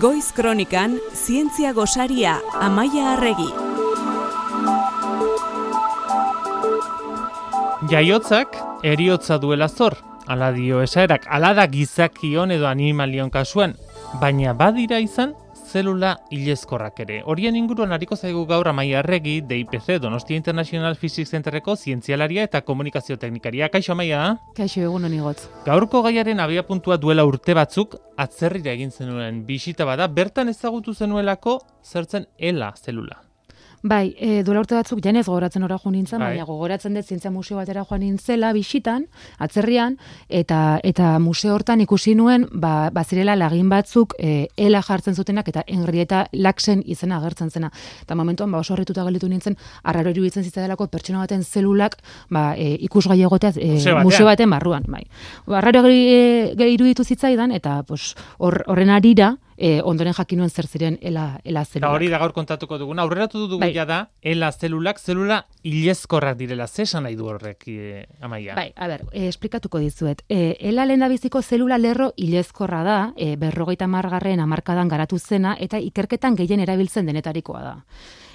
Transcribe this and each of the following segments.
Goiz Kronikan Zientzia Gosaria Amaia Arregi. Jaiotzak eriotza duela zor, ala dio esaerak, ala da gizakion edo animalion kasuan, baina badira izan zelula hilezkorrak ere. Horien inguruan hariko zaigu gaur Amaia Arregi, DIPC, Donostia International Physics Centerreko zientzialaria eta komunikazio teknikaria. Kaixo Amaia? Kaixo egun honi gotz. Gaurko gaiaren abia puntua duela urte batzuk, atzerrira egin zenuen bisita bada, bertan ezagutu zenuelako zertzen ela zelula. Bai, e, duela urte batzuk janez gogoratzen ora joan nintzen, Bai. baina gogoratzen dut zientzia museo batera joan nintzela bisitan, atzerrian, eta eta museo hortan ikusi nuen, ba, bazirela lagin batzuk e, ela jartzen zutenak eta Henrietta Laxen izena agertzen zena. Eta momentuan ba, oso horretuta gelditu nintzen, arraro iruditzen zitzaidelako pertsona baten zelulak ba, e, ikusgai egotea e, Museo baten barruan. Bai. Ba, Arraro ge- iruditu zitzaidan, eta pues, hor- horren arira, e, ondoren jakin nuen zer ziren ela, ela Eta zelulak. hori da gaur kontatuko duguna. Aurreratu dugu Bai. da, ela zelulak, zelula hilezkorrak direla. Ze esan nahi du horrek, e, Amaia? Bai, a ber, e, esplikatuko dizuet. E, ela lehendabiziko zelula lerro ilezkorra da, e, berrogeita margarren amarkadan garatu zena, eta ikerketan gehien erabiltzen denetarikoa da.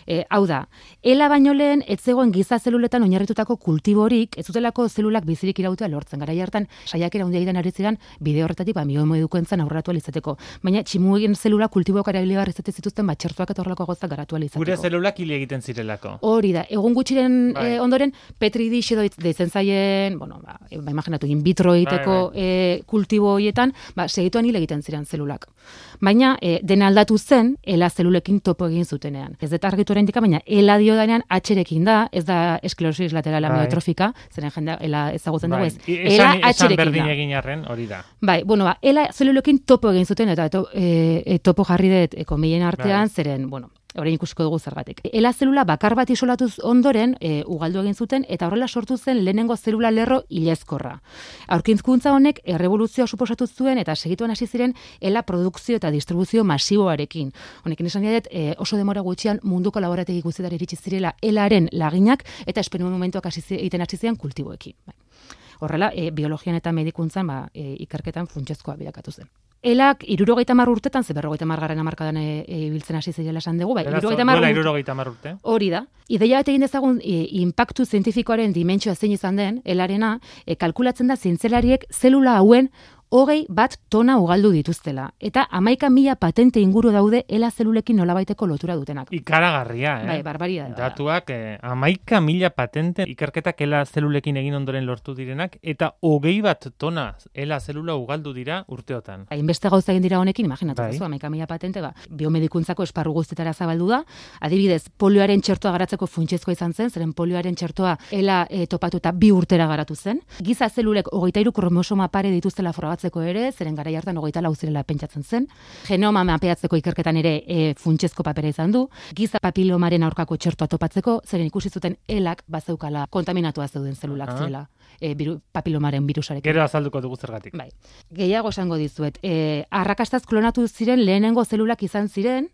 E, hau da, ela baino lehen ez zegoen giza zeluletan oinarritutako kultiborik, ez zutelako zelulak bizirik irautea lortzen. Gara hartan saiakera handia egiten ari ziren bide horretatik ba miomo edukentzan aurreratu ahal izateko. Baina tximuegin zelula kultiboak erabiligar izate zituzten bat txertuak eta horrelako gozak garatu ahal izateko. Gure zelulak hile egiten zirelako. Hori da, egun gutxiren Bai. eh, ondoren Petri dish edo deitzen zaien, bueno, ba, e, ba imaginatu in vitro egiteko Bai, eh, kultibo horietan, ba segituan hil egiten ziren zelulak. Baina eh, dena aldatu zen ela zelulekin topo egin zutenean. Ez dut argitu oraindik, baina ela dio danean H-rekin da, ez da esklerosis laterala Bai. amiotrofika, zeren jendea ela ezagutzen dugu Bai. ez. I- Ela berdin da. egin arren, hori da. Bai, bueno, ba, ela zelulekin topo egin zuten, eta to, e, e, topo jarri dut e, komilen artean, Bai. zeren, bueno, orain ikusiko dugu zergatik. Ela zelula bakar bat isolatuz ondoren, e, ugaldu egin zuten, eta horrela sortu zen lehenengo zelula lerro ilezkorra. Aurkintzkuntza honek errevoluzioa suposatu zuen, eta segituan hasi ziren ela produkzio eta distribuzio masiboarekin. Honekin esan dut, e, oso demora gutxian munduko laborategi guztietara iritsi zirela elaren laginak, eta esperimentuak hasi egiten hasi ziren kultiboekin. Bai. Horrela, e, biologian eta medikuntzan ba, e, ikerketan funtsezkoa bilakatu zen. Elak irurogeita mar urtetan, ze berrogeita margarren amarkadan e, e, biltzen hasi zirela esan dugu, bai, irurogeita mar urte-. Hori da. Ideia bat egin dezagun e, inpaktu zientifikoaren dimentsioa zein izan den, elarena, e, kalkulatzen da zientzelariek zelula hauen hogei bat tona ugaldu dituztela. Eta amaika mila patente inguru daude ela zelulekin nolabaiteko lotura dutenak. Ikaragarria, eh? Bai, barbaria da. Datuak, eh, amaika mila patente ikerketak ela zelulekin egin ondoren lortu direnak, eta hogei bat tona ela zelula ugaldu dira urteotan. Hainbeste gauza egin dira honekin, imaginatu, Bai. bai. amaika mila patente, ba, biomedikuntzako esparru guztetara zabaldu da. Adibidez, polioaren txertoa garatzeko funtsezkoa izan zen, zeren polioaren txertoa ela e, topatuta bi urtera garatu zen. Giza zelulek hogeita iru kromosoma pare dituztela frogatzeko ere, zeren gara hartan hogeita lau zirela pentsatzen zen. Genoma mapeatzeko ikerketan ere e, funtsezko papera izan du. Giza papilomaren aurkako txertoa topatzeko, zeren ikusi zuten elak bazeukala kontaminatua zeuden zelulak Ah. zirela. E, biru, papilomaren virusarekin. Gero azalduko dugu zergatik. Bai. Gehiago esango dizuet. E, arrakastaz klonatu ziren lehenengo zelulak izan ziren,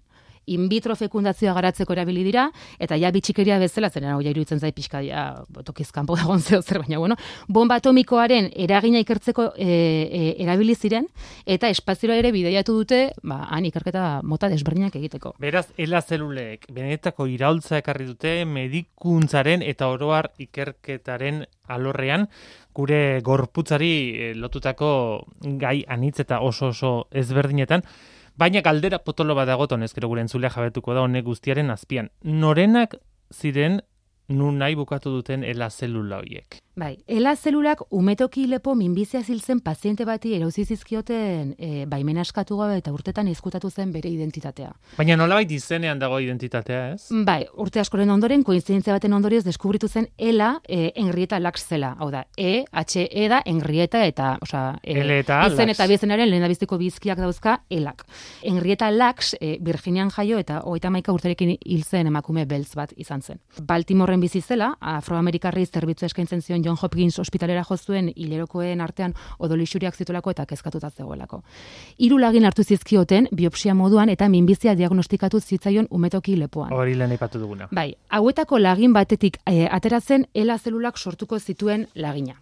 in vitro fekundazioa garatzeko erabili dira, eta ja bitxikeria bezala, zen hau iruditzen zait pixka, ja, tokiz kanpo zeo zer, baina bueno, bomba atomikoaren eragina ikertzeko e, e, erabili ziren, eta espaziora ere bideiatu dute, ba, han ikerketa mota desberdinak egiteko. Beraz, ela zelulek benetako iraultza ekarri dute medikuntzaren eta oroar ikerketaren alorrean gure gorputzari eh, lotutako gai anitz eta oso oso ezberdinetan, baina galdera potolo bat dago tonezkero gure entzulea jabetuko da honek guztiaren azpian. Norenak ziren nun nahi bukatu duten ela zelula hoiek. Bai, ela zelulak umetoki lepo minbizia ziltzen paziente bati erauzi zizkioten e, baimena eskatu gabe eta urtetan izkutatu zen bere identitatea. Baina nolabait izenean dago identitatea, ez? Bai, urte askoren ondoren, koinzidentzia baten ondorioz deskubritu zen ela e, Henrietta Lacks zela. Hau da, E, H, E da Henrietta eta, osea, e, L eta izen Lacks. eta bizenaren lehendabiziko bizkiak dauzka elak. Henrietta Lacks e, Virginian jaio eta hogeita maika urterekin hil zen emakume beltz bat izan zen. Baltimoren bizi zela, afroamerikarri zerbitzu eskaintzen zion zuen John Hopkins ospitalera jo zuen hilerokoen artean odolixuriak zituelako eta kezkatuta zegoelako. Hiru lagin hartu zizkioten biopsia moduan eta minbizia diagnostikatu zitzaion umetoki lepoan. Hori lehen aipatu duguna. Bai, hauetako lagin batetik e, ateratzen ela zelulak sortuko zituen lagina.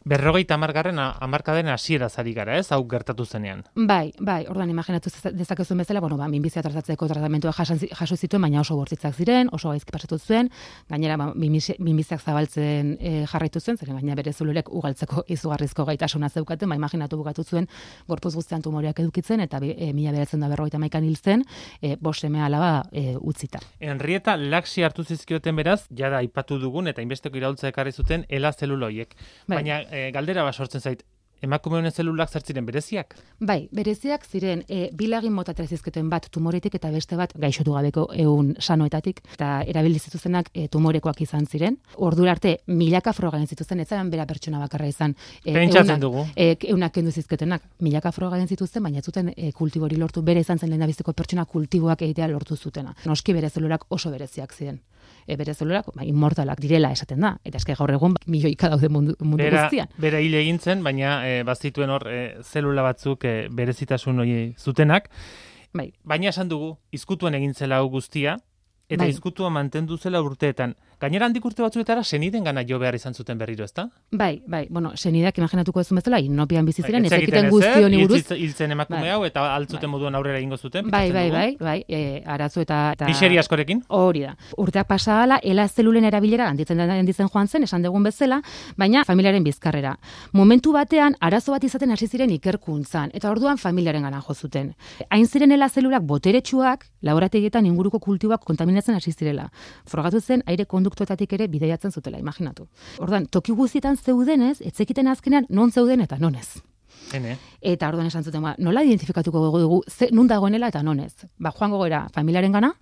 Berrogeita amargarren amarkaden hasiera zari gara, ez? Hau gertatu zenean. Bai, bai, orduan imaginatu dezakezuen bezala, bueno, ba, minbizia tratatzeko tratamentua jaso zituen, baina oso bortitzak ziren, oso gaizki pasatu zuen, gainera ba, minbiziak zabaltzen e, jarraitu zuen, zeren baina bere zulurek ugaltzeko izugarrizko gaitasuna zeukaten, ba, imaginatu bukatu zuen, gorpuz guztian tumoreak edukitzen, eta e, mila beratzen da berrogeita maikan hil zen, e, boseme alaba e, utzita. Enrieta, laksi hartu zizkioten beraz, jada aipatu dugun, eta inbesteko iraultza ekarri zuten, ela zeluloiek. Bai. Baina e, galdera bat sortzen zait, emakume honen zelulak zertziren bereziak? Bai, bereziak ziren e, bilagin mota trezizketen bat tumoretik eta beste bat gaixotu gabeko eun sanoetatik eta erabili zituzenak e, tumorekoak izan ziren. Ordu arte milaka froga egin zituzten, ez zaren bera pertsona bakarra izan. E, Pentsatzen dugu. E, eunak kendu zizketenak milaka froga egin zituzten, baina zuten e, kultibori lortu bere izan zen lehen pertsona kultiboak egitea lortu zutena. Noski bere zelulak oso bereziak ziren e, bere zelurak ba, inmortalak direla esaten da. Eta eske gaur egun ba, milioika daude mundu, mundu bera, guztian. Bera hile egin zen, baina e, bazituen hor e, zelula batzuk e, berezitasun hori zutenak. Bai. Baina esan dugu, izkutuen egin zela guztia, eta bai. izkutua mantendu zela urteetan. Gainera handik urte batzuetara seniden gana jo behar izan zuten berriro, ezta? Bai, bai, bueno, senidak imaginatuko ez bezala, inopian bizi ziren, bai, ez egiten guzti honi buruz. Hiltzen emakume bai. hau eta altzuten bai. moduan aurrera egingo zuten. Bai, bai, bai, bai, e, arazo eta... eta... Miseri askorekin? Hori da. Urteak pasa ala, ela zelulen erabilera handitzen handitzen joan zen, esan dugun bezala, baina familiaren bizkarrera. Momentu batean, arazo bat izaten hasi ziren ikerkuntzan, eta orduan familiaren gana jo zuten. Hain ziren ela zelulak boteretsuak, laborategietan inguruko kultiboak kontaminatzen hasi zirela. Frogatu zen aire konduktuetatik ere bideiatzen zutela, imaginatu. Ordan toki guztietan zeudenez, etzekiten azkenean non zeuden eta nonez. Hene. Eta orduan esan zuten, ba, nola identifikatuko dugu, ze, nun dagoenela eta nonez. Ba, joango gora familiaren gana,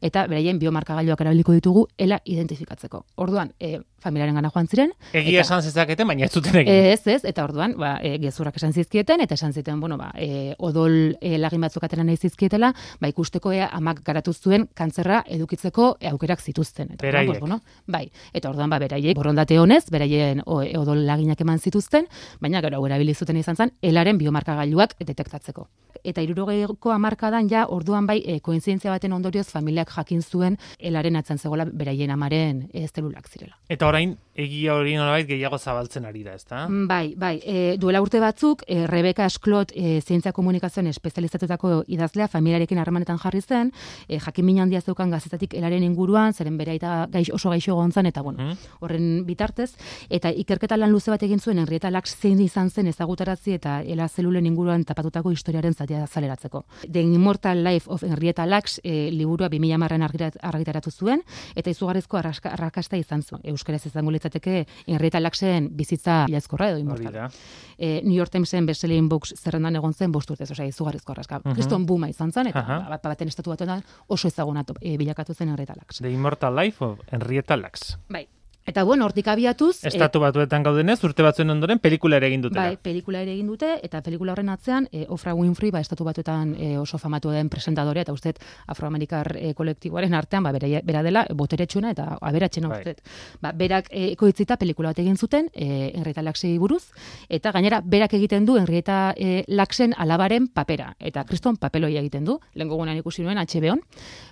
eta beraien biomarkagailuak erabiliko ditugu ela identifikatzeko. Orduan, e, familiaren gana joan ziren. Egia esan zezakete, baina ez zuten egin. Ez, ez, eta orduan, ba, e, gezurrak esan zizkieten, eta esan ziten, bueno, ba, e, odol e, lagin batzuk atera nahi zizkietela, ba, ikusteko ea amak garatu zuen kantzerra edukitzeko aukerak zituzten. Eta, beraiek. Bueno, bai, eta orduan, ba, beraiek, borondate honez, beraien o, e, odol laginak eman zituzten, baina gero erabili zuten izan zen, elaren biomarkagailuak detektatzeko. Eta irurogeiko amarkadan ja, orduan bai, e, koinzientzia baten ondorioz, familiak jakin zuen, elaren atzan zegoela beraien amaren e, zelulak zirela. Eta orain egia hori nolabait gehiago zabaltzen ari da, ezta? Mm, bai, bai. E, duela urte batzuk, e, Rebeka Esklot e, zientzia komunikazioan espezializatutako idazlea familiarekin harremanetan jarri zen, e, jakin min handia zeukan gazetatik elaren inguruan, zeren bere eta gaix, oso gaixo gontzan, eta bueno, mm. horren bitartez, eta ikerketa lan luze bat egin zuen, Henrietta Lacks zein izan zen ezagutarazi eta ela zelulen inguruan tapatutako historiaren zatia zaleratzeko. The Immortal Life of Henrietta Lacks e, liburua 2000 marren argitaratu zuen, eta izugarrizko arrakasta izan zuen. Euskaraz izango litzateke Henrietta Laxen bizitza ilazkorra edo inmortal. E, New York Timesen bestselling books zerrendan egon zen bost urtez, osea, izugarrizko arraska. Uh -huh. buma izan zen, eta uh -huh. bat baten estatu oso ezaguna e, bilakatu zen Henrietta Lax. The Immortal Life of Henrietta Lax. Bai, Eta bueno, hortik abiatuz... Eh, Estatu batuetan gaudenez, urte batzuen ondoren, pelikula ere egin dute. Bai, pelikula ere egin dute, eta pelikula horren atzean, e, Ofra Winfrey, ba, estatu batuetan e, oso famatu den presentadore, eta uste, afroamerikar e, kolektiboaren artean, ba, bera, bera dela, boteretsuena, eta aberatxena bai. uste. Ba, berak e, ekoitzita pelikula bat egin zuten, e, Enrieta Laxei buruz, eta gainera, berak egiten du, Enrieta e, Laxen alabaren papera, eta kriston papeloi egiten du, lehen gogunan ikusi nuen, HBO,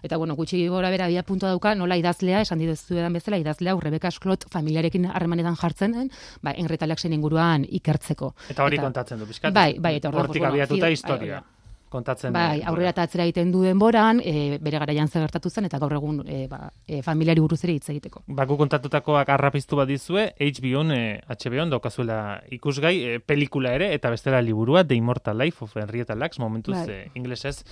eta bueno, gutxi gora bera, bia puntua dauka, nola idazlea, esan didezu edan bezala, idazlea, Rebeka Klot familiarekin harremanetan jartzen den, ba, enretalak inguruan ikertzeko. Eta hori kontatzen du, bizkat? Bai, bai, eta hortik abiatuta historia kontatzen bai, aurrera eta atzera egiten du denboran, e, bere garaian zer gertatu zen eta gaur egun e, ba, e, familiari buruz ere hitz egiteko. Baku kontatutakoak arrapiztu bat dizue, HBO e, HBO daukazuela ikusgai e, pelikula ere eta bestela liburua The Immortal Life of Henrietta Lacks momentuz bai. e, inglesez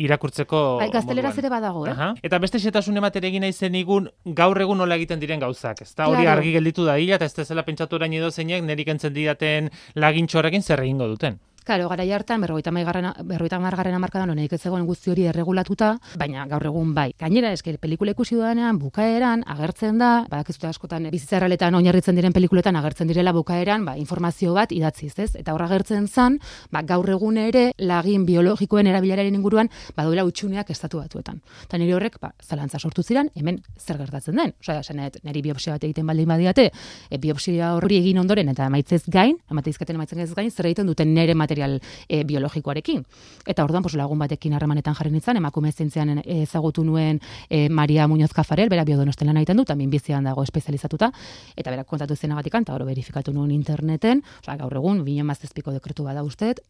irakurtzeko bai, gazteleraz ere badago, eh? Aha. Eta beste xetasun ematere egin naizen igun gaur egun nola egiten diren gauzak. Ez hori argi gelditu da hila eta ez zela pentsatu orain edo zeinek nerik entzen didaten lagintxorekin zer egingo duten. Karo, gara hartan, berroita margarren amarkadan honeik ez zegoen guzti hori erregulatuta, baina gaur egun bai. Gainera, esker, pelikula ikusi dudanean, bukaeran, agertzen da, badakizute askotan, bizitzarraletan oinarritzen diren pelikuletan agertzen direla bukaeran, ba, informazio bat idatziz, ez? Eta horra agertzen zan, ba, gaur egun ere, lagin biologikoen erabilararen inguruan, baduela utxuneak estatu batuetan. Eta nire horrek, ba, zalantza sortu ziren, hemen zer gertatzen den. Osea, esanet, niri biopsia bat egiten baldin badiate, e, biopsia horri egin ondoren, eta emaitzez gain, emateizkaten emaitzen gain, zer egiten duten nire material e, biologikoarekin. Eta orduan, pues, lagun batekin harremanetan jarri nintzen, emakume zientzian ezagutu nuen e, Maria Muñoz Cafarel, bera biodonostelan egiten du, tamin bizian dago espezializatuta, eta berak kontatu zen agatikan, eta oro verifikatu nuen interneten, osea, gaur egun, bine mazazpiko dekretu bada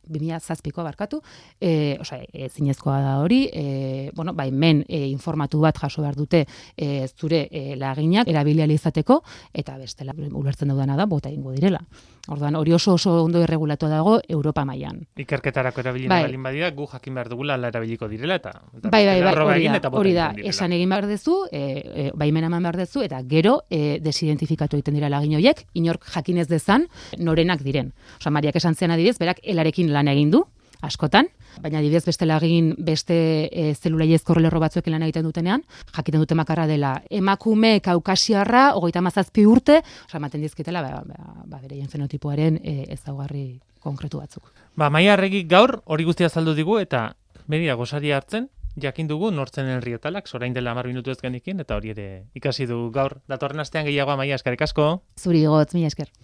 bine zazpiko barkatu, e, osea, e, zinezkoa da hori, e, bueno, bai, men e, informatu bat jaso behar dute e, zure e, laginak, erabiliali izateko, eta bestela, ulertzen dudana da, bota ingo direla. Orduan, hori oso oso ondo irregulatu dago Europa mailan. Ikerketarako erabilina bai. balin badira, gu jakin behar dugula ala erabiliko direla eta, eta bai, bai, bai, hori da, hori da, esan egin behar dezu, e, e, baimen eman behar dezu, eta gero e, desidentifikatu egiten dira lagin horiek, inork jakinez dezan, norenak diren. Osa, Mariak esan zean adibidez, berak elarekin lan egin du, askotan, baina adibidez beste lagin beste e, zelula iezko lerro batzuek lan egiten dutenean, jakiten dute makarra dela emakume kaukasiarra, hogeita mazazpi urte, osa, ematen dizketela, ba, ba, ba, bere fenotipoaren e, ezaugarri konkretu batzuk. Ba, maia gaur, hori guztia saldu digu, eta media gozari hartzen, jakin dugu nortzen enrietalak, sorain dela mar minutu ez genikin, eta hori ere ikasi du gaur. Datorren astean gehiagoa maia eskarek asko. Zuri gotz, mila esker.